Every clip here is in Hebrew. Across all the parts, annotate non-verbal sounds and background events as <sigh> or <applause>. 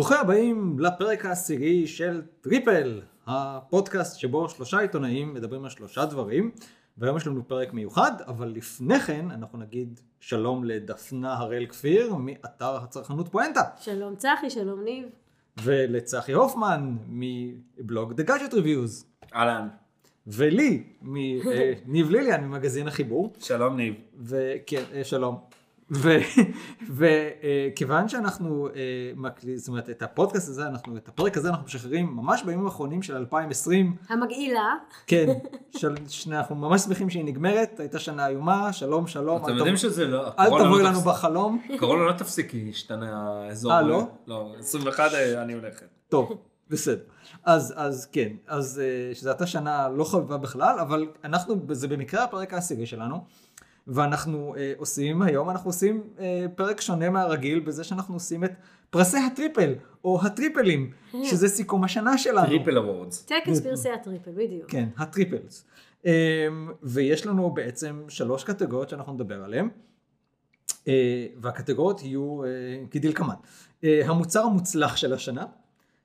ברוכים הבאים לפרק העשירי של טריפל, הפודקאסט שבו שלושה עיתונאים מדברים על שלושה דברים, והיום יש לנו פרק מיוחד, אבל לפני כן אנחנו נגיד שלום לדפנה הראל כפיר מאתר הצרכנות פואנטה. שלום צחי, שלום ניב. ולצחי הופמן מבלוג The Gadget Reviews. אהלן. ולי, ניב ליליאן ממגזין החיבור. שלום ניב. וכן, אה, שלום. וכיוון שאנחנו, אה, זאת אומרת, את הפודקאסט הזה, אנחנו, את הפרק הזה אנחנו משחררים ממש בימים האחרונים של 2020. המגעילה. כן, <laughs> של, שני, אנחנו ממש שמחים שהיא נגמרת, הייתה שנה איומה, שלום שלום. אתם יודעים שזה לא... אל תבואי לנו בחלום. קורונה לא תפסיק כי השתנה האזור. אה, לא? לא, 21 אה, אני הולכת. טוב, בסדר. אז, אז כן, אז שזו הייתה שנה לא חביבה בכלל, אבל אנחנו, זה במקרה הפרק העשירי שלנו. ואנחנו אה, עושים, היום אנחנו עושים אה, פרק שונה מהרגיל בזה שאנחנו עושים את פרסי הטריפל, או הטריפלים, שזה סיכום השנה שלנו. Triple Awards. טקס פרסי הטריפל, בדיוק. כן, ה Triples. אה, ויש לנו בעצם שלוש קטגוריות שאנחנו נדבר עליהן, אה, והקטגוריות יהיו אה, כדלקמן. אה, המוצר המוצלח של השנה,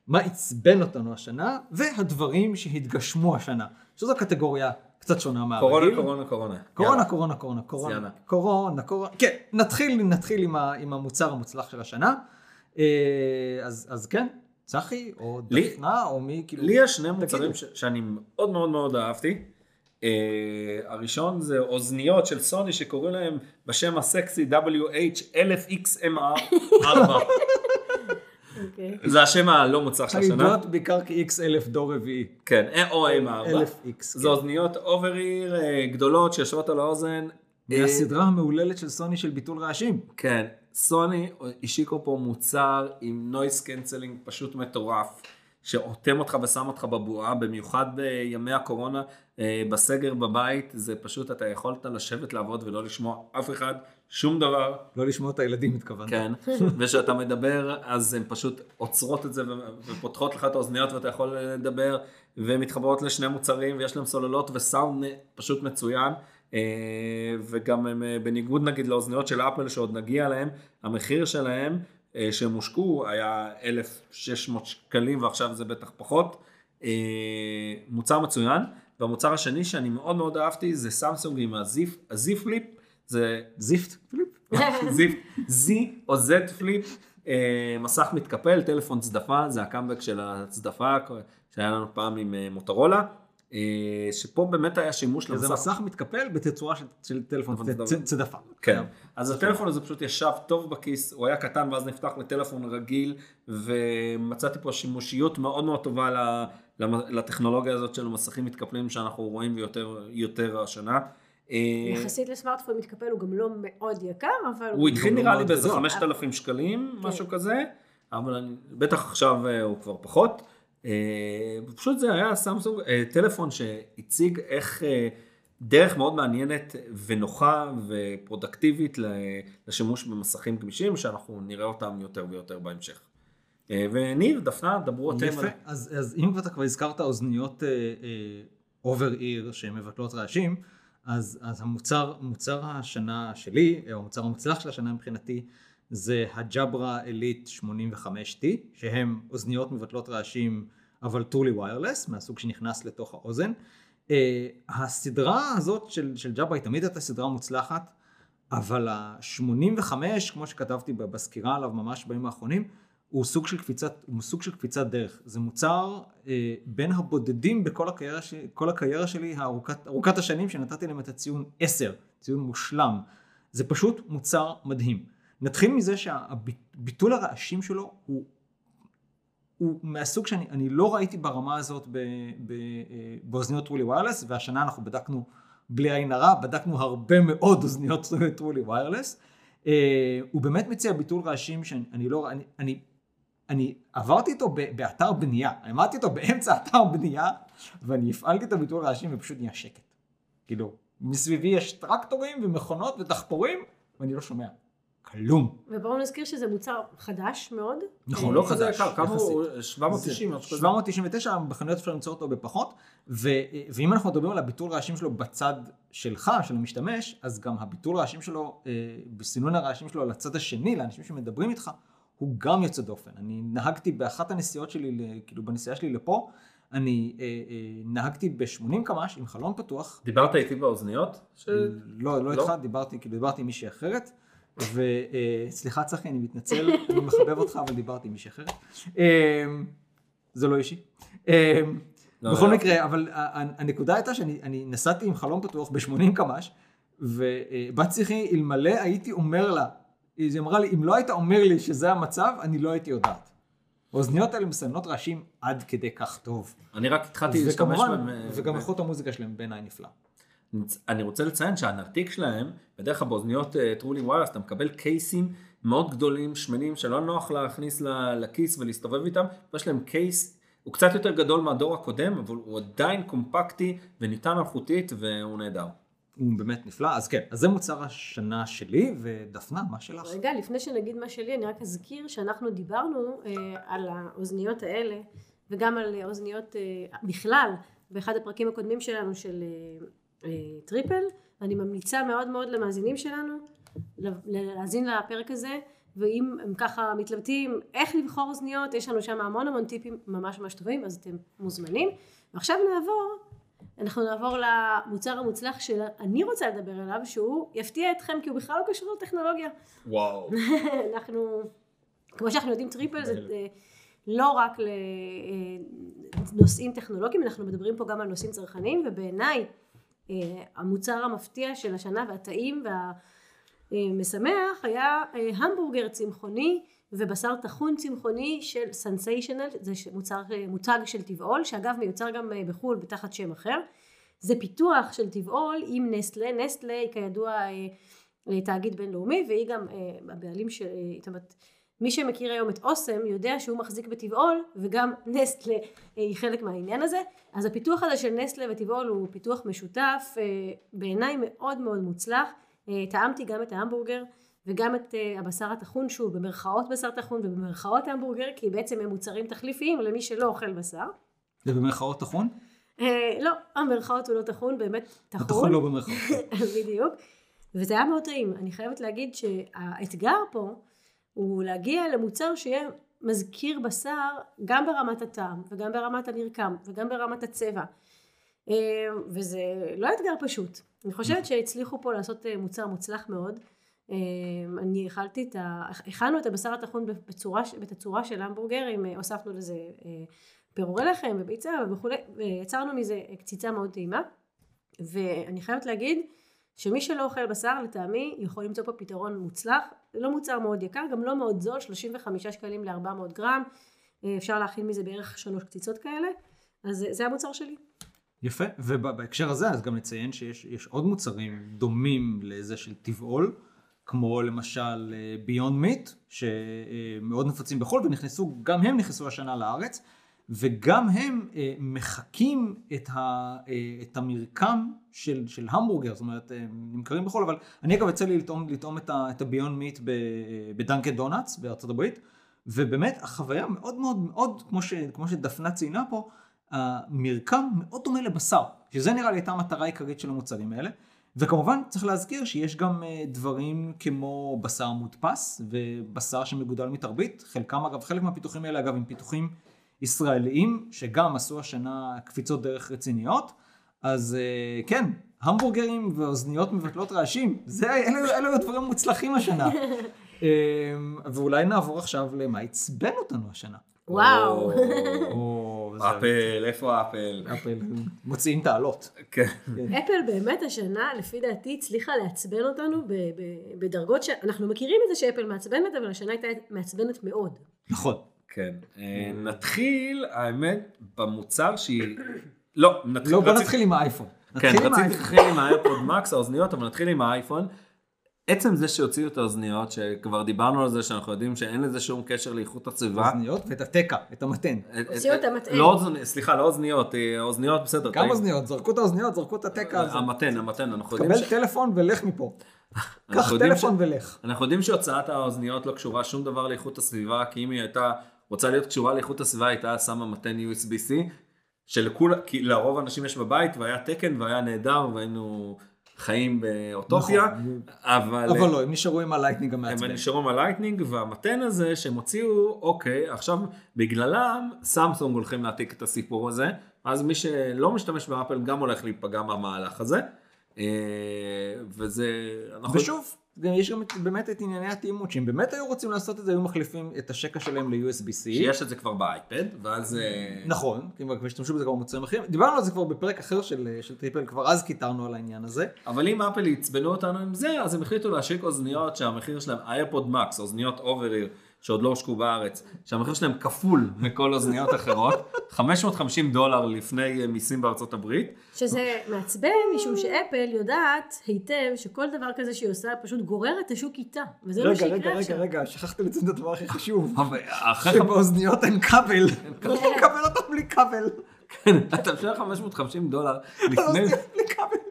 מה עצבן אותנו השנה, והדברים שהתגשמו השנה, שזו קטגוריה קצת שונה מהרגיל. קורונה, קורונה, קורונה. קורונה, קורונה, קורונה, קורונה. קורונה, קורונה. כן, נתחיל, נתחיל עם, ה, עם המוצר המוצלח של השנה. אז, אז כן, צחי, או דפנה, או מי, כאילו... לי יש שני מוצרים ש, שאני מאוד מאוד מאוד אהבתי. Uh, הראשון זה אוזניות של סוני שקוראים להם בשם הסקסי WH-1000XMR4. <laughs> אוקיי. <laughs> זה השם הלא מוצלח של השנה. בעיקר כ-X אלף דור רביעי. כן, או M4. אלף X. זה אוזניות over-ear גדולות שיושבות על האוזן. מהסדרה המהוללת של סוני של ביטול רעשים. כן, סוני השיקו פה מוצר עם noise cancelling פשוט מטורף. שאוטם אותך ושם אותך בבועה, במיוחד בימי הקורונה, בסגר בבית, זה פשוט, אתה יכולת לשבת לעבוד ולא לשמוע אף אחד, שום דבר. לא לשמוע את הילדים התכוונת. כן, <laughs> וכשאתה מדבר, אז הן פשוט עוצרות את זה ופותחות לך את האוזניות ואתה יכול לדבר, ומתחברות לשני מוצרים, ויש להם סוללות וסאונד פשוט מצוין. וגם הם, בניגוד נגיד לאוזניות של אפל שעוד נגיע אליהם, המחיר שלהם שהם הושקו היה 1,600 שקלים ועכשיו זה בטח פחות. מוצר מצוין. והמוצר השני שאני מאוד מאוד אהבתי זה סמסונג עם הזיפ, הזיפ זה זיפט פליפ? זיפ, זי או זד פליפ, מסך מתקפל, טלפון צדפה, זה הקאמבק של הצדפה שהיה לנו פעם עם מוטורולה. שפה באמת היה שימוש למסך. זה מסך מתקפל בתצורה של, של טלפון צדפה. כן. אז הטלפון הזה פשוט ישב טוב בכיס, הוא היה קטן ואז נפתח לטלפון רגיל, ומצאתי פה שימושיות מאוד מאוד טובה לטכנולוגיה הזאת של מסכים מתקפלים שאנחנו רואים יותר, יותר השנה. יחסית לסמארטפון מתקפל הוא גם לא מאוד יקר, אבל... הוא התחיל נראה לי באיזה 5,000 שקלים, משהו כזה, אבל בטח עכשיו הוא כבר פחות. פשוט זה היה סמסונג, טלפון שהציג איך דרך מאוד מעניינת ונוחה ופרודקטיבית לשימוש במסכים גמישים, שאנחנו נראה אותם יותר ויותר בהמשך. וניר, דפנה, דברו אתם. יפה, אז, אז אם אתה כבר הזכרת אוזניות over ear שהן מבטלות רעשים, אז, אז המוצר, מוצר השנה שלי, או המוצר המוצלח של השנה מבחינתי, זה ה Jabra Elite 85T, שהם אוזניות מבטלות רעשים אבל truly wireless, מהסוג שנכנס לתוך האוזן. Uh, הסדרה הזאת של, של Jabra היא תמיד הייתה סדרה מוצלחת, אבל ה-85, כמו שכתבתי בסקירה עליו ממש בימים האחרונים, הוא סוג של קפיצת, הוא סוג של קפיצת דרך. זה מוצר uh, בין הבודדים בכל הקריירה, ש, כל הקריירה שלי, הארוכת, ארוכת השנים, שנתתי להם את הציון 10, ציון מושלם. זה פשוט מוצר מדהים. נתחיל מזה שהביטול הרעשים שלו הוא, הוא מהסוג שאני לא ראיתי ברמה הזאת ב, ב, באוזניות טרולי ויירלס, והשנה אנחנו בדקנו בלי עין הרע, בדקנו הרבה מאוד אוזניות טרולי ויירלס. Uh, הוא באמת מציע ביטול רעשים שאני לא, אני, אני, אני עברתי איתו ב, באתר בנייה, עמדתי איתו באמצע אתר בנייה, ואני הפעלתי את הביטול רעשים ופשוט נהיה שקט. כאילו, מסביבי יש טרקטורים ומכונות ודחפורים, ואני לא שומע. כלום. ובואו נזכיר שזה מוצר חדש מאוד. נכון, לא חדש. כמה הוא? 790. 799, בחנויות אפשר למצוא אותו בפחות, ו, ואם אנחנו מדברים על הביטול רעשים שלו בצד שלך, של המשתמש, אז גם הביטול רעשים שלו, בסינון הרעשים שלו על הצד השני, לאנשים שמדברים איתך, הוא גם יוצא דופן. אני נהגתי באחת הנסיעות שלי, כאילו בנסיעה שלי לפה, אני אה, אה, נהגתי ב-80 קמ"ש עם חלון פתוח. דיברת איתי באוזניות? ש- לא, לא לא? איתך, דיברתי, כאילו דיברתי עם מישהי אחרת. וסליחה צחי, אני מתנצל, <laughs> אני מחבב אותך, אבל דיברתי עם מישהי אחרת. אה, זה לא אישי. אה, לא, בכל לא. מקרה, אבל הנקודה הייתה שאני אני נסעתי עם חלון פתוח ב-80 קמ"ש, ובת שיחי, אלמלא הייתי אומר לה, היא אמרה לי, אם לא היית אומר לי שזה המצב, אני לא הייתי יודעת. האוזניות האלה מסיינות רעשים עד כדי כך טוב. אני רק התחלתי להשתמש בהם. אה, וגם ב- איכות המוזיקה שלהם בעיניי נפלא. אני רוצה לציין שהנרתיק שלהם, בדרך כלל באוזניות טרולי וואלאס אתה מקבל קייסים מאוד גדולים, שמנים, שלא נוח להכניס לכיס ולהסתובב איתם, ויש להם קייס, הוא קצת יותר גדול מהדור הקודם, אבל הוא עדיין קומפקטי וניתן אלחוטית והוא נהדר. הוא באמת נפלא. אז כן, אז זה מוצר השנה שלי, ודפנה, מה שלך? רגע, לפני שנגיד מה שלי, אני רק אזכיר שאנחנו דיברנו אה, על האוזניות האלה, וגם על אוזניות אה, בכלל, באחד הפרקים הקודמים שלנו של אה, אה, טריפל, ואני ממליצה מאוד מאוד למאזינים שלנו להאזין לפרק הזה, ואם הם ככה מתלבטים איך לבחור אוזניות, יש לנו שם המון המון טיפים ממש ממש טובים, אז אתם מוזמנים. ועכשיו נעבור, אנחנו נעבור למוצר המוצלח שאני רוצה לדבר עליו, שהוא יפתיע אתכם, כי הוא בכלל לא קשור לטכנולוגיה. וואו. <laughs> אנחנו, כמו שאנחנו יודעים, טריפל זה אה, לא רק לנושאים טכנולוגיים, אנחנו מדברים פה גם על נושאים צרכניים, ובעיניי אה, המוצר המפתיע של השנה והטעים והמשמח היה אה, המבורגר צמחוני ובשר טחון צמחוני של Sensational, זה מוצר, מותג של טבעול, שאגב מיוצר גם אה, בחו"ל בתחת שם אחר. זה פיתוח של טבעול עם נסטלה, נסטלה היא כידוע אה, אה, תאגיד בינלאומי והיא גם הבעלים של, זאת אומרת, מי שמכיר היום את אוסם יודע שהוא מחזיק בטבעול וגם נסטלה היא חלק מהעניין הזה. אז הפיתוח הזה של נסטלה וטבעול הוא פיתוח משותף בעיניי מאוד מאוד מוצלח. טעמתי גם את ההמבורגר וגם את אה, הבשר הטחון שהוא במרכאות בשר טחון ובמרכאות המבורגר כי בעצם הם מוצרים תחליפיים למי שלא אוכל בשר זה במרכאות טחון? אה, לא, המרכאות הוא לא טחון, באמת טחון. הטחון לא במרכאות. <laughs> בדיוק. וזה היה מאוד טעים. אני חייבת להגיד שהאתגר פה הוא להגיע למוצר שיהיה מזכיר בשר גם ברמת הטעם וגם ברמת המרקם וגם ברמת הצבע. אה, וזה לא אתגר פשוט. אני חושבת שהצליחו פה לעשות מוצר מוצלח מאוד. אה, אני אכלתי את ה... הכנו את הבשר הטחון בצורה, בתצורה של המבורגר, עם, אה, הוספנו לזה אה, פירורי לחם וביצה וכולי, ויצרנו מזה קציצה מאוד טעימה. ואני חייבת להגיד שמי שלא אוכל בשר לטעמי יכול למצוא פה פתרון מוצלח, לא מוצר מאוד יקר, גם לא מאוד זול, 35 שקלים ל-400 גרם, אה, אפשר להכין מזה בערך שלוש קציצות כאלה, אז זה- המוצר שלי. יפה, ובהקשר הזה אז גם נציין שיש יש עוד מוצרים דומים לזה של טבעול, כמו למשל ביונד מיט, שמאוד נפוצים בחו"ל ונכנסו, גם הם נכנסו השנה לארץ, וגם הם אה, מחקים את, ה, אה, את המרקם של, של המבורגר, זאת אומרת, הם נמכרים בחו"ל, אבל אני אגב יצא לי לטעום, לטעום את, ה, את הביונד מיט בדנקן דונלדס בארצות הברית, ובאמת החוויה מאוד מאוד מאוד, כמו, ש, כמו שדפנה ציינה פה, המרקם מאוד דומה לבשר, שזה נראה לי הייתה המטרה העיקרית של המוצרים האלה. וכמובן צריך להזכיר שיש גם אה, דברים כמו בשר מודפס ובשר שמגודל מתרבית, חלקם אגב, חלק מהפיתוחים האלה אגב הם פיתוחים ישראליים שגם עשו השנה קפיצות דרך רציניות, אז אה, כן, המבורגרים ואוזניות מבטלות רעשים, זה, אלו, אלו הדברים המוצלחים השנה. <laughs> אה, ואולי נעבור עכשיו למה עצבן אותנו השנה. וואו. או, זה- אפל, איפה אפל? אפל מוציאים תעלות. כן. אפל באמת השנה, לפי דעתי, הצליחה לעצבן אותנו ב- ב- בדרגות שאנחנו מכירים את זה שאפל מעצבנת, אבל השנה הייתה מעצבנת מאוד. נכון. כן. אה, נתחיל, האמת, במוצר שהיא... לא, נתחיל... לא, בוא נתחיל עם האייפון. כן, רציתי האייפון. להתחיל עם האייפוד מקס, האוזניות, אבל נתחיל עם האייפון. עצם זה שהוציאו את האוזניות, שכבר דיברנו על זה, שאנחנו יודעים שאין לזה שום קשר לאיכות הסביבה. אוזניות ואת התקע, את המתן. הוציאו את המטען. לא אוזניות, סליחה, לא אוזניות, אה, האוזניות בסדר. גם. אוזניות, זרקו את האוזניות, זרקו את התקע הזה. המטען, המטען, אנחנו יודעים, קבל ש- טלפון ולך מפה. <laughs> קח טלפון ולך. אנחנו יודעים שהוצאת האוזניות לא קשורה שום דבר לאיכות הסביבה, כי אם היא הייתה רוצה להיות קשורה לאיכות הסביבה, הייתה שמה מטען USB-C, שלכול, כי לרוב האנשים יש בבית, והיה תקן, והיה נהדר, והיינו חיים באוטופיה, נכון. אבל... אבל לא, הם נשארו עם ה Lightning הם המעצבן. נשארו עם ה Lightning והמטען הזה שהם הוציאו, אוקיי, עכשיו בגללם סמסונג הולכים להעתיק את הסיפור הזה, אז מי שלא משתמש באפל גם הולך להיפגע מהמהלך הזה. אה, וזה... אנחנו- ושוב, גם יש גם באמת את ענייני התאימות, שאם באמת היו רוצים לעשות את זה, היו מחליפים את השקע שלהם ל-USB-C. שיש את זה כבר באייפד, ואז... אה, נכון, כי כבר השתמשו בזה כבר במוצרים אחרים. דיברנו על זה כבר בפרק אחר של, של טריפל, כבר אז קיטרנו על העניין הזה. אבל אם אפל עצבנו אותנו עם זה, אז הם החליטו להשיק אוזניות שהמחיר שלהם, AirPods Max, אוזניות over-ear, שעוד לא הושקו בארץ, שהמחיר שלהם כפול מכל אוזניות אחרות, <laughs> 550 דולר לפני אה, מיסים בארצות הברית. שזה מעצבן, משום שאפל יודעת היטב שכל דבר כזה שהיא עושה פשוט גורר את השוק איתה. וזה מה רגע, רגע, שיקרה רגע, עכשיו. רגע, שכחתי לציין את הדבר הכי חשוב. <laughs> שבאוזניות אין כבל. לא מקבל <laughs> אותם בלי כבל. כן, אתה משלם 550 דולר.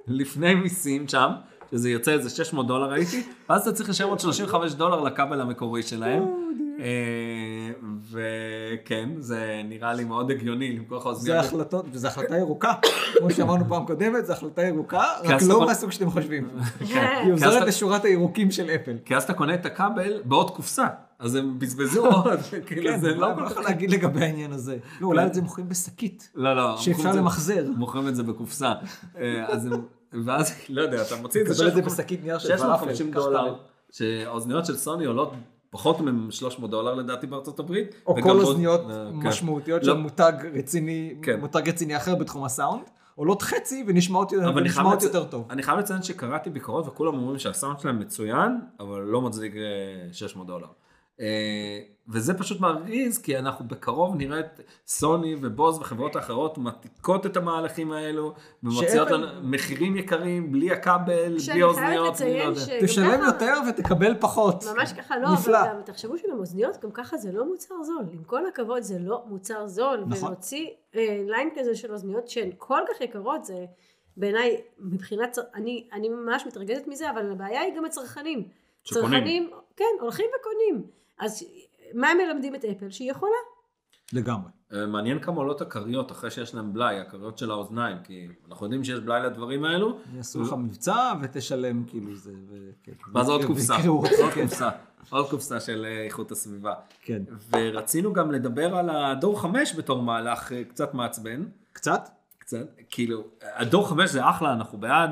לפני מיסים שם, שזה יוצא איזה 600 דולר הייתי, ואז אתה צריך לשלם עוד 35 דולר לכבל המקורי שלהם. אה, וכן, זה נראה לי מאוד הגיוני למכור לך זה אוזניות. החלטות, וזו החלטה ירוקה. כמו שאמרנו פעם קודמת, זו החלטה ירוקה, רק לא אתה- מהסוג שאתם חושבים. <laughs> כן. היא עוזרת אתה- לשורת הירוקים של אפל. כי אז אתה קונה את הכבל בעוד קופסה, אז הם בזבזו עוד, <laughs> כאילו כן, זה זה לא לא כל כך... להגיד לגבי העניין הזה. לא, אולי את זה מוכרים בשקית, לא, לא. שאפשר זה- למחזר. מוכרים את זה בקופסה. אה, אז הם, ואז, לא יודע, אתה מוציא את זה תקבל את זה 650 בשקית נייר של פלאפל. 650 קח דולר. שהאוזניות של סוני עולות פחות מ-300 דולר לדעתי בארצות הברית. או כל עוד- אוזניות אה, כן. משמעותיות לא. של מותג רציני, כן. מותג רציני אחר בתחום הסאונד, עולות חצי ונשמעות ונשמעות לצ- יותר טוב. אני חייב לציין שקראתי ביקורות וכולם אומרים שהסאונד שלהם מצוין, אבל לא מצדיק אה, 600 דולר. וזה פשוט מרגיז, כי אנחנו בקרוב נראה את סוני ובוז וחברות אחרות מעתיקות את המהלכים האלו, ומוציאות שאפל- לנו מחירים יקרים, בלי הכבל, בלי אוזניות, בלי לא לציין יודע. תשלם ככה- יותר ותקבל פחות. ממש ככה לא, נפלא. אבל גם תחשבו שגם אוזניות, גם ככה זה לא מוצר זול. עם כל הכבוד זה לא מוצר זול. נכון. ולהוציא אה, ליין כזה של אוזניות שהן כל כך יקרות, זה בעיניי, מבחינת, צר- אני, אני ממש מתרגזת מזה, אבל הבעיה היא גם הצרכנים. שקונים. צרכנים, כן, הולכים וקונים. אז מה הם מלמדים את אפל? שהיא יכולה. לגמרי. אה, מעניין כמה עולות הכריות אחרי שיש להם בלאי, הכריות של האוזניים, כי אנחנו יודעים שיש בלאי לדברים האלו, יעשו לך מבצע ותשלם כאילו זה. ו- כן. ואז עוד קופסה, <laughs> עוד. קופסה, עוד קופסה של אה, איכות הסביבה. כן. ורצינו גם לדבר על הדור 5 בתור מהלך אה, קצת מעצבן. קצת? קצת, כאילו, הדור 5 זה אחלה, אנחנו בעד,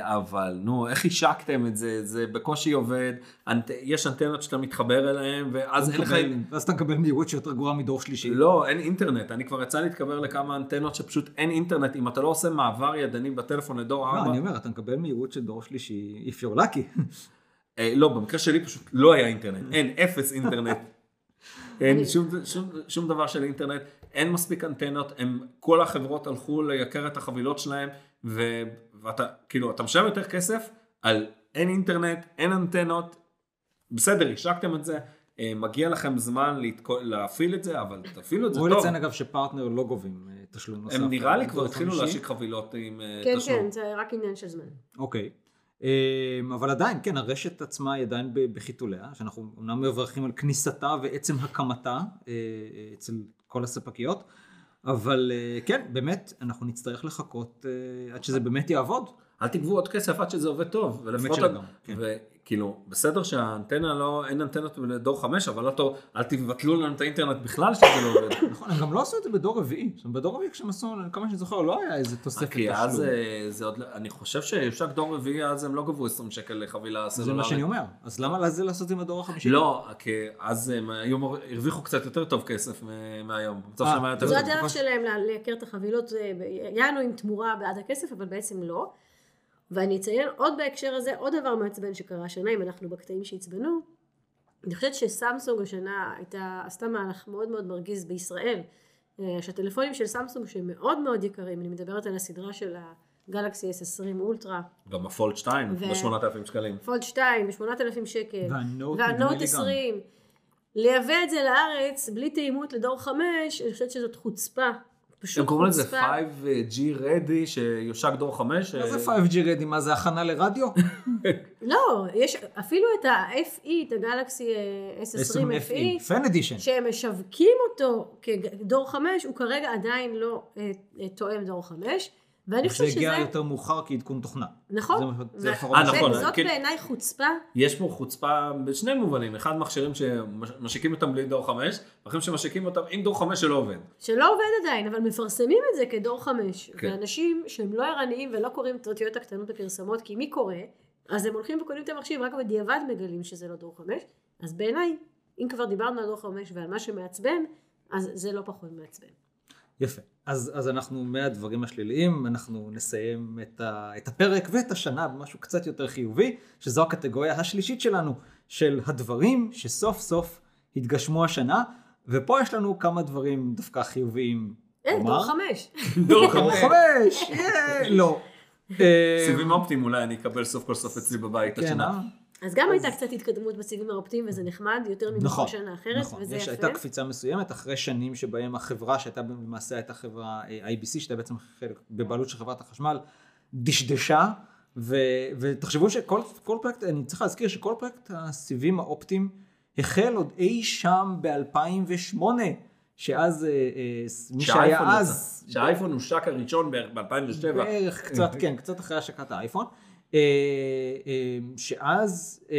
אבל נו, איך השקתם את זה? זה בקושי עובד, אנט... יש אנטנות שאתה מתחבר אליהן, ואז אין לך... ואז אתה מקבל מהירות שיותר גרועה מדור שלישי. לא, אין אינטרנט, אני כבר יצא להתחבר לכמה אנטנות שפשוט אין אינטרנט, אם אתה לא עושה מעבר ידני בטלפון לדור לא, 4, אני אומר, אתה מקבל מהירות של דור שלישי, if you're lucky. אה, לא, במקרה שלי פשוט לא היה אינטרנט, אין, אפס אינטרנט. <laughs> אין שום, שום, שום דבר של אינטרנט, אין מספיק אנטנות, הם, כל החברות הלכו לייקר את החבילות שלהם, ו, ואתה, כאילו, אתה משלם יותר כסף על אין אינטרנט, אין אנטנות, בסדר, השקתם את זה, אה, מגיע לכם זמן להתקו, להפעיל את זה, אבל תפעילו את זה טוב. לציין אגב שפרטנר לא גובים אה, תשלום נוסף. הם נראה לי כבר התחילו. להשיק חבילות עם אה, כן, תשלום. כן, זה רק עניין של זמן. אוקיי. אמ, אבל עדיין, כן, הרשת עצמה היא עדיין בחיתוליה, שאנחנו אומנם מברכים על כניסתה ועצם הקמתה אצל כל הספקיות, אבל אה, כן, באמת, אנחנו נצטרך לחכות אה, עד שזה באמת יעבוד. אל תגבו עוד כסף עד שזה עובד טוב. ולפחות שלגמרי, כן. וכאילו, בסדר שהאנטנה לא, אין אנטנות לדור 5, אבל לא טוב, אל תבטלו לנו את האינטרנט בכלל שזה לא עובד. <laughs> נכון, הם גם לא עשו את זה בדור רביעי. זאת אומרת, בדור רביעי כשהם עשו, כמה שאני זוכר, לא היה איזה תוספת כי אז תשלום. אה, זה עוד, לא- אני חושב שיושק דור רביעי, אז הם לא גבו 20 שקל לחבילה זה מה סלולרית. שאני אומר. אז למה לזה לעשות את זה בדור החמישי? לא, כי אז הם היו מור- הרוויחו קצת יותר טוב כסף מהיום. אה, זו. הדרך שלהם לייקר את החבילות, אה, יענו עם תמורה בעד הכסף, אבל בעצם לא. ואני אציין עוד בהקשר הזה, עוד דבר מעצבן שקרה השנה, אם אנחנו בקטעים שעצבנו. אני חושבת שסמסונג השנה הייתה, עשתה מהלך מאוד מאוד מרגיז בישראל. אה, שהטלפונים של סמסונג שהם מאוד מאוד יקרים, אני מדברת על הסדרה של הגלקסי S20 אולטרה, גם הפולד 2, ו- ב-8,000 שקלים. Fold 2 ב-8,000 שקל, וה Note וה Note גם. 20, לייבא את זה לארץ בלי תאימות לדור 5, אני חושבת שזאת חוצפה. פשוט הם קוראים לזה חוצפה. 5G ready שיושק דור 5. מה זה 5G ready? מה זה הכנה לרדי? <laughs> לא, יש אפילו את ה-FE, את הגלקסי אה, S20 FE, Fan Edition. שהם משווקים אותו כדור 5, הוא כרגע עדיין לא אה, אה, תואם דור 5, ואני זה חושבת שזה... הגיע יותר מאוחר כעדכון תוכנה. נכון. זה זה ו- אה, ש- נכון. זאת כן. בעיניי חוצפה. יש פה חוצפה בשני מובנים, אחד מכשירים שמשיקים אותם בלי דור 5, ואחרים שמשיקים אותם עם דור 5 שלא עובד. שלא עובד עדיין, אבל מפרסמים את זה כדור חמש. כן. ואנשים שהם לא ערניים ולא קוראים את האותיות הקטנות בפרסמות, כי מי קורא? אז הם הולכים וקונים את המחשב, רק בדיעבד מגלים שזה לא דור חמש. אז בעיניי, אם כבר דיברנו על דור חמש ועל מה שמעצבן, אז זה לא פחות מעצבן. יפה. אז, אז אנחנו מהדברים השליליים, אנחנו נסיים את, ה, את הפרק ואת השנה במשהו קצת יותר חיובי, שזו הקטגוריה השלישית שלנו, של הדברים שסוף סוף התגשמו השנה, ופה יש לנו כמה דברים דווקא חיוביים. אין, לומר. דור חמש. דור דור 5. חמש, לא. אה, סיבים אופטיים אולי אני אקבל סוף כל סוף אצלי בבית כן, השנה. אז גם הייתה קצת התקדמות בסיבים האופטיים, וזה נחמד, יותר מבכל נכון, שנה אחרת, נכון, וזה יש, יפה. הייתה קפיצה מסוימת אחרי שנים שבהם החברה שהייתה למעשה הייתה חברה אה, IBC שהייתה בעצם חלק בבעלות של חברת החשמל דשדשה ו, ותחשבו שכל כל פרויקט אני צריך להזכיר שכל פרויקט הסיבים האופטיים החל עוד אי שם ב-2008 שאז אה, אה, מי שהיה אז. שהאייפון הושק הראשון בערך ב-2007. בערך קצת, כן, קצת אחרי השקת האייפון. אה, אה, שאז, אה,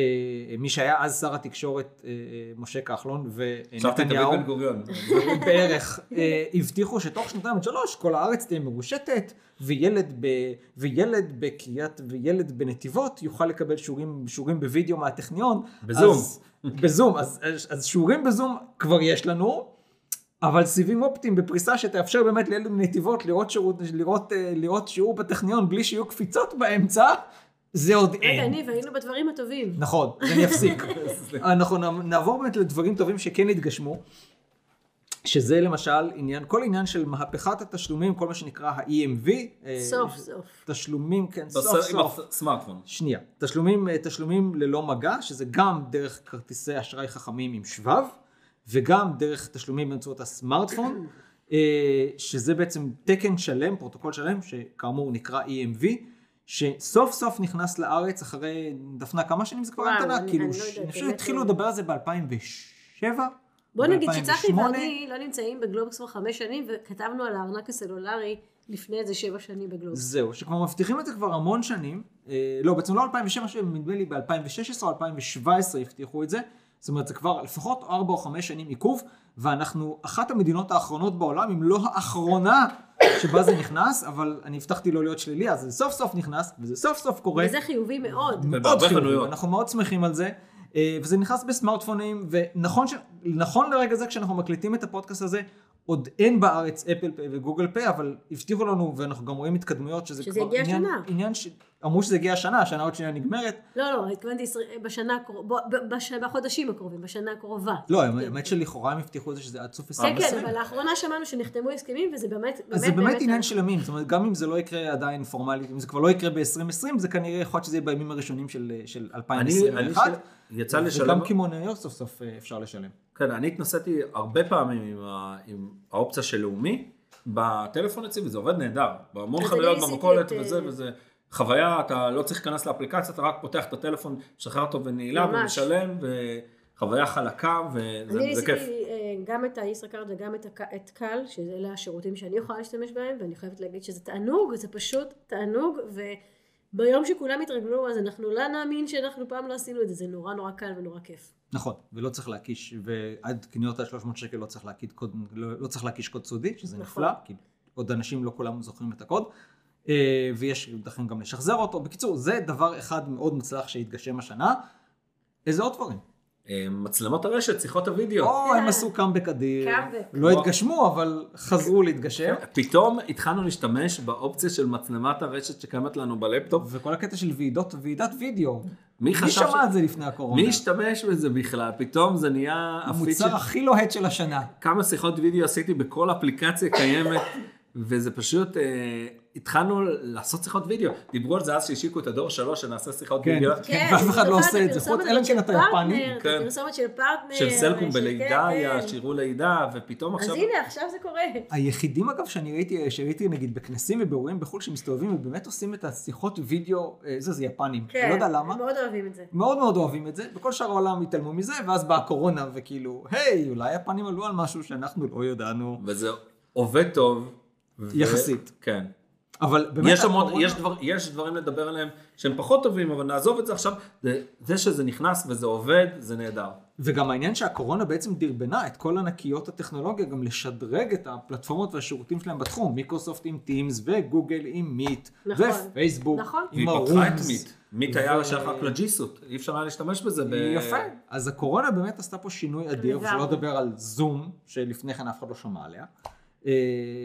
מי שהיה אז שר התקשורת, משה כחלון ונתניהו. <laughs> בערך, הבטיחו שתוך שנתיים עד שלוש כל הארץ תהיה מרושתת, וילד, ב, וילד בקריית, וילד בנתיבות יוכל לקבל שיעורים, שיעורים בווידאו מהטכניון. בזום. אז, בזום, אז, אז שיעורים בזום כבר יש לנו. אבל סיבים אופטיים בפריסה שתאפשר באמת לילד בנתיבות לראות, שירות, לראות, לראות שיעור בטכניון בלי שיהיו קפיצות באמצע, זה עוד רגע, אין. ניב, היינו בדברים הטובים. נכון, <laughs> אני אפסיק. אנחנו נעבור באמת לדברים טובים שכן התגשמו, שזה למשל עניין, כל עניין של מהפכת התשלומים, כל מה שנקרא ה-EMV. אה, סוף סוף. תשלומים, כן, סוף בסדר, עם סוף. הסמארטפון. שנייה, תשלומים, אה, תשלומים ללא מגע, שזה גם דרך כרטיסי אשראי חכמים עם שבב, וגם דרך תשלומים באמצעות הסמארטפון, אה, שזה בעצם תקן שלם, פרוטוקול שלם, שכאמור נקרא EMV, שסוף סוף נכנס לארץ אחרי, דפנה, כמה שנים זה כבר המתנה? כאילו, אני לא ש- אני חושב באמת שהתחילו לא. לדבר על זה ב-2007? בוא נגיד שצחי ב-2008. ואני לא נמצאים בגלובס כבר חמש שנים, וכתבנו על הארנק הסלולרי לפני איזה שבע שנים בגלובס. זהו, שכבר מבטיחים את זה כבר המון שנים, אה, לא, בעצם לא 2007, נדמה לי ב-2016 או 2017 הבטיחו את זה, זאת אומרת זה כבר לפחות 4 או 5 שנים עיכוב, ואנחנו אחת המדינות האחרונות בעולם, אם לא האחרונה שבה זה נכנס, אבל אני הבטחתי לא להיות שלילי, אז זה סוף סוף נכנס, וזה סוף סוף קורה. וזה חיובי מאוד. מאוד חיובי, חנויות. אנחנו מאוד שמחים על זה. אה, וזה נכנס בסמארטפונים, ונכון ש... נכון לרגע זה כשאנחנו מקליטים את הפודקאסט הזה, עוד אין בארץ אפל פיי וגוגל פיי, אבל הבטיחו לנו, ואנחנו גם רואים התקדמויות, שזה, שזה כבר יגיע עניין, השנה. עניין ש... אמרו שזה יגיע השנה, השנה עוד שנייה נגמרת. לא, לא, התכוונתי בשנה הקרובה, בחודשים הקרובים, בשנה הקרובה. לא, כן. האמת שלכאורה הם הבטיחו את זה שזה עד סוף כן, 2020. כן, אבל לאחרונה שמענו שנחתמו הסכמים, וזה באמת, אז זה באמת עניין באמת- של ימים, זאת אומרת, גם אם זה לא יקרה עדיין פורמלית, אם זה כבר לא יקרה ב-2020, זה כנראה יכול להיות שזה יהיה בימים הראשונים של, של אני, 2021. אני של- יצא לשלם, וגם קמעונאיות סוף סוף אה, אפשר לשלם. כן, אני התנסיתי הרבה פעמים עם, ה, עם האופציה של לאומי בטלפון אצלי, וזה עובד נהדר. בהמון עשיתי במכולת וזה אה, וזה. חוויה, אתה לא צריך להיכנס לאפליקציה, אתה רק פותח את הטלפון, משחרר אותו ונעילה ממש. ומשלם, וחוויה חלקה, וזה אני זה ניסיתי כיף. אה, גם את הישראכרט וגם את את קל, שאלה השירותים שאני יכולה להשתמש בהם, ואני חייבת להגיד שזה תענוג, זה פשוט תענוג, וביום שכולם יתרגלו, אז אנחנו לא נאמין שאנחנו פעם לא עשינו את זה, זה נורא נורא קל ונורא כיף. נכון, ולא צריך להקיש, ועד קניות עד 300 שקל לא צריך, להקיש קוד, לא, לא צריך להקיש קוד סודי, שזה נכון. נפלא, כי עוד אנשים לא כולם זוכרים את הקוד, אה, ויש לכם גם לשחזר אותו. בקיצור, זה דבר אחד מאוד מוצלח שהתגשם השנה. איזה עוד דברים? אה, מצלמות הרשת, שיחות הוידאו. או, הם עשו קאמבק אדיר. קאמבק. לא התגשמו, אבל חזרו להתגשם. פתאום התחלנו להשתמש באופציה של מצלמת הרשת שקיימת לנו בלפטופ. וכל הקטע של ועידות, ועידת וידאו. מי שמע על זה לפני הקורונה? מי השתמש בזה בכלל? פתאום זה נהיה. המוצר הכי לוהט של השנה. כמה שיחות וידאו עשיתי בכל אפליקציה קיימת, <laughs> וזה פשוט, אה, התחלנו לעשות שיחות וידאו. דיברו על זה אז שהשיקו את הדור שלוש, שנעשה שיחות כן. וידאו. כן, ואף אחד לא עושה את זה, חוץ- אלא אם כן אתה יפני. כן. הפרסומת של פרטנר. של סלקום ושל- בלידה, כן, היה כן. שיראו לידה, ופתאום אז עכשיו... הנה, עכשיו זה קורה. היחידים אגב שאני ראיתי, שראיתי נגיד בכנסים ובאירועים בחו"ל שמסתובבים ובאמת עושים את השיחות וידאו, אה, זה זה יפנים, כן, לא יודע למה, מאוד אוהבים את זה. מאוד מאוד אוהבים את זה, בכל שאר העולם התעלמו מזה, ואז באה הקורונה וכאילו, היי, אולי היפנים עלו על משהו שאנחנו לא ידענו. וזה עובד טוב. ו- יחסית. כן. אבל באמת יש, המון, הקורונה- יש, דבר, יש דברים לדבר עליהם שהם פחות טובים, אבל נעזוב את זה עכשיו. זה, זה שזה נכנס וזה עובד, זה נהדר. וגם העניין שהקורונה בעצם דרבנה את כל ענקיות הטכנולוגיה גם לשדרג את הפלטפורמות והשירותים שלהם בתחום, מיקרוסופט עם טימס וגוגל עם מיט, נכון. ופייסבוק נכון. עם והיא פתחה את הרומס. מיט. מיט היה שייך רק לג'יסות, אי אפשר היה להשתמש בזה. ב... יפה. אז הקורונה באמת עשתה פה שינוי אדיר. ושלא לדבר על זום, שלפני כן אף אחד לא שמע עליה. אה,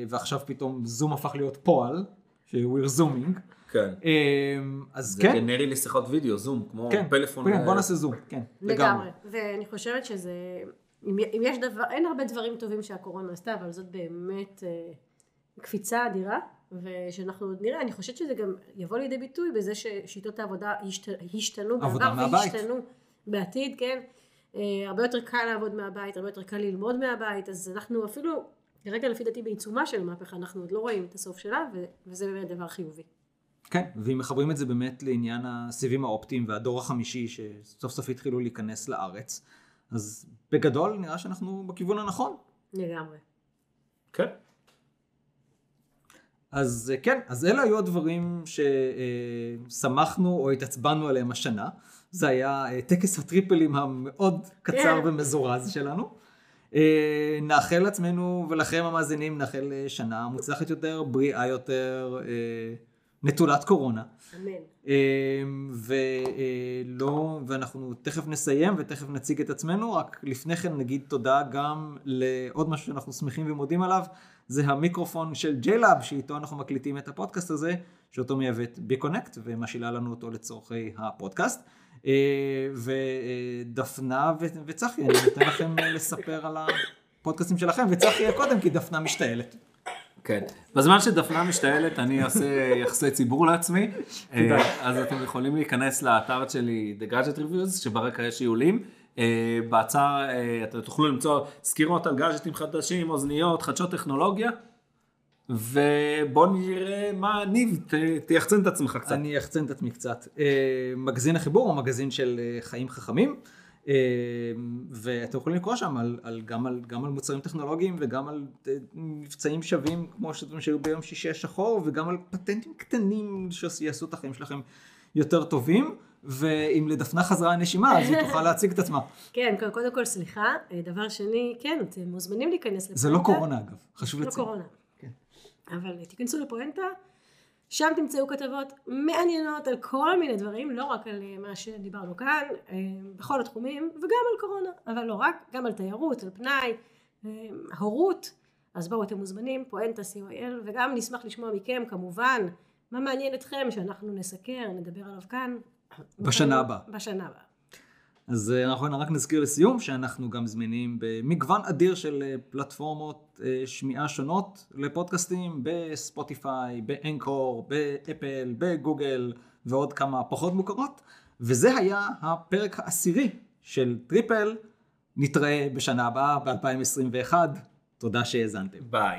ועכשיו פתאום זום הפך להיות פועל, ש-we're zooming. כן. אה, אז זה כן, גנרי לשיחות וידאו, זום, כמו כן, פלאפון. כן, בוא נעשה זום, כן, לגמרי. ואני חושבת שזה, אם אם יש דבר, אין הרבה דברים טובים שהקורונה עשתה, אבל זאת באמת אה, קפיצה אדירה, ושאנחנו עוד נראה, אני חושבת שזה גם יבוא לידי ביטוי בזה ששיטות העבודה השת, השתנו עבודה בעבר מהבית. וישתנו בעתיד, כן? אה, הרבה יותר קל לעבוד מהבית, הרבה יותר קל ללמוד מהבית, אז אנחנו אפילו, כרגע לפי דעתי בעיצומה של המהפכה, אנחנו עוד לא רואים את הסוף שלה, ו- וזה באמת דבר חיובי. כן, ואם מחברים את זה באמת לעניין הסיבים האופטיים והדור החמישי שסוף סוף התחילו להיכנס לארץ, אז בגדול נראה שאנחנו בכיוון הנכון. לגמרי. כן. אז אה, כן, אז אלה היו הדברים ששמחנו או התעצבנו עליהם השנה. זה היה אה, טקס הטריפלים המאוד קצר כן. ומזורז שלנו. אה, נאחל לעצמנו ולכם המאזינים, נאחל אה, שנה מוצלחת יותר, בריאה יותר, אה, נטולת קורונה. אמן. אמ, ולא, ואנחנו תכף נסיים ותכף נציג את עצמנו, רק לפני כן נגיד תודה גם לעוד משהו שאנחנו שמחים ומודים עליו, זה המיקרופון של JLab, שאיתו אנחנו מקליטים את הפודקאסט הזה, שאותו מייבאת ביקונקט ומשאילה לנו אותו לצורכי הפודקאסט. אה, ודפנה וצחי, אני נותן לכם אה, לספר על הפודקאסטים שלכם, וצחי יהיה קודם כי דפנה משתעלת. כן. בזמן שדפנה משתעלת, אני אעשה יחסי ציבור לעצמי. אה, אז אתם יכולים להיכנס לאתר שלי, The Gadget Reviews, שברקע יש עיולים. באתר אה, אתם תוכלו למצוא סקירות על גאדג'טים חדשים, אוזניות, חדשות טכנולוגיה. ובואו נראה מה, ניב, ת- תייחצן את עצמך קצת. אני אחצן את עצמי קצת. אה, מגזין החיבור הוא מגזין של אה, חיים חכמים, אה, ואתם יכולים לקרוא שם על, על, גם, על, גם על מוצרים טכנולוגיים וגם על מבצעים שווים כמו שאתם שהיו ביום שישי השחור, וגם על פטנטים קטנים שיעשו את החיים שלכם יותר טובים. ואם לדפנה חזרה הנשימה, אז היא <laughs> תוכל להציג את עצמה. כן, קודם כל סליחה. דבר שני, כן, אתם מוזמנים להיכנס לפואנטה. זה לא קורונה אגב, חשוב לא לציין. קורונה. אבל תיכנסו לפואנטה, שם תמצאו כתבות מעניינות על כל מיני דברים, לא רק על אה, מה שדיברנו כאן, אה, בכל התחומים, וגם על קורונה, אבל לא רק, גם על תיירות, על פנאי, אה, הורות. אז בואו, אתם מוזמנים, פואנטה co.il, וגם נשמח לשמוע מכם, כמובן, מה מעניין אתכם, שאנחנו נסקר, נדבר עליו כאן. בשנה הבאה. בשנה הבאה. אז אנחנו רק נזכיר לסיום שאנחנו גם זמינים במגוון אדיר של אה, פלטפורמות אה, שמיעה שונות לפודקאסטים בספוטיפיי, באנקור, באפל, בגוגל ועוד כמה פחות מוכרות. וזה היה הפרק העשירי של טריפל. נתראה בשנה הבאה, ב-2021. תודה שהאזנתם. ביי.